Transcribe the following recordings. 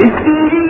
It's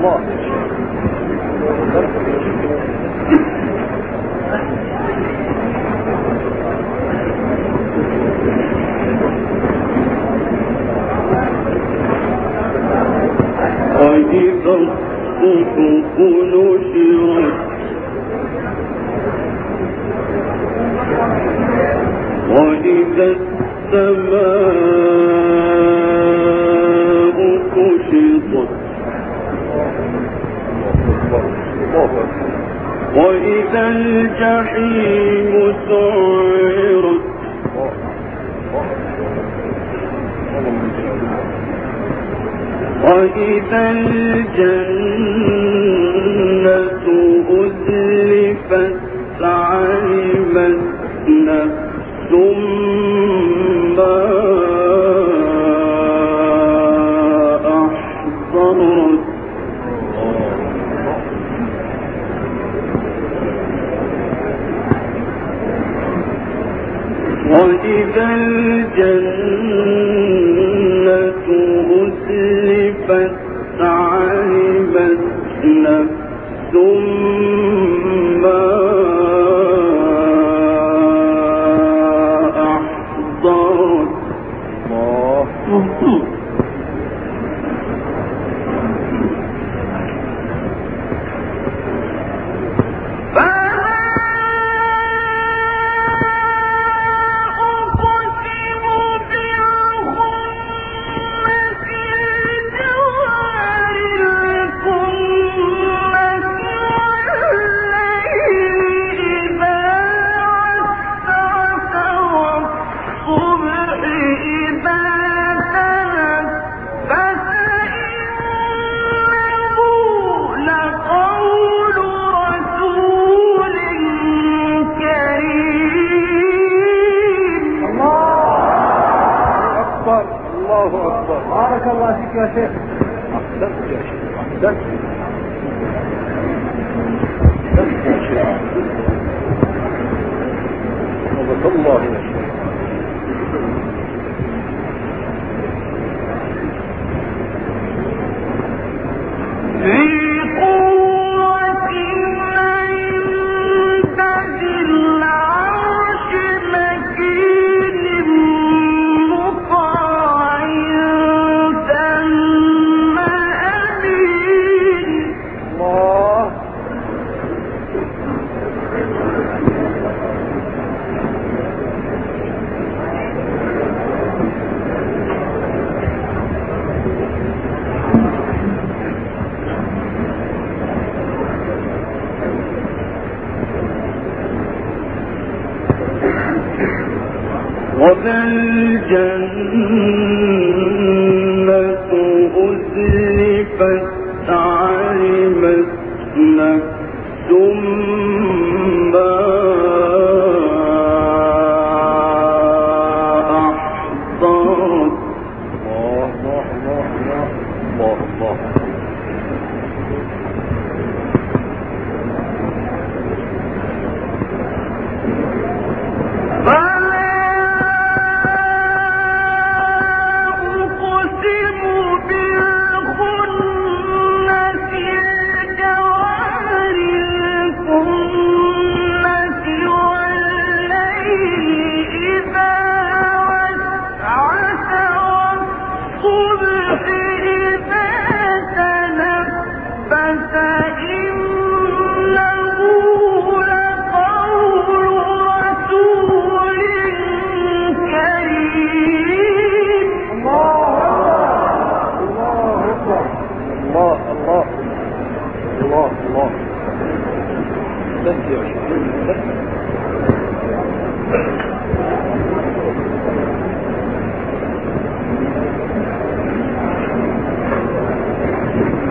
الله. وإذا الصفوف نشرت وإذا السماء وإذا الجحيم سعرت وإذا الجنة أزلفت وذا الجنة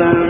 ذا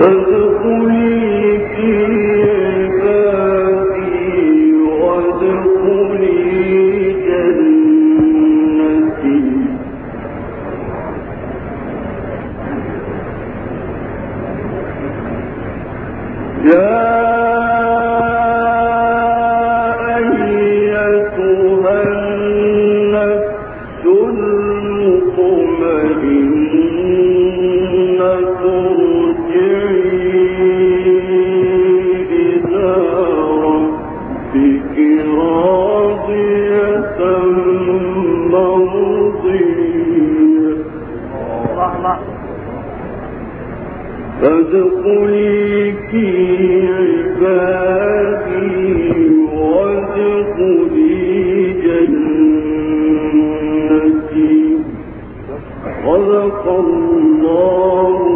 فادخلي فادخلي في عبادي وادخلي جنتي. الله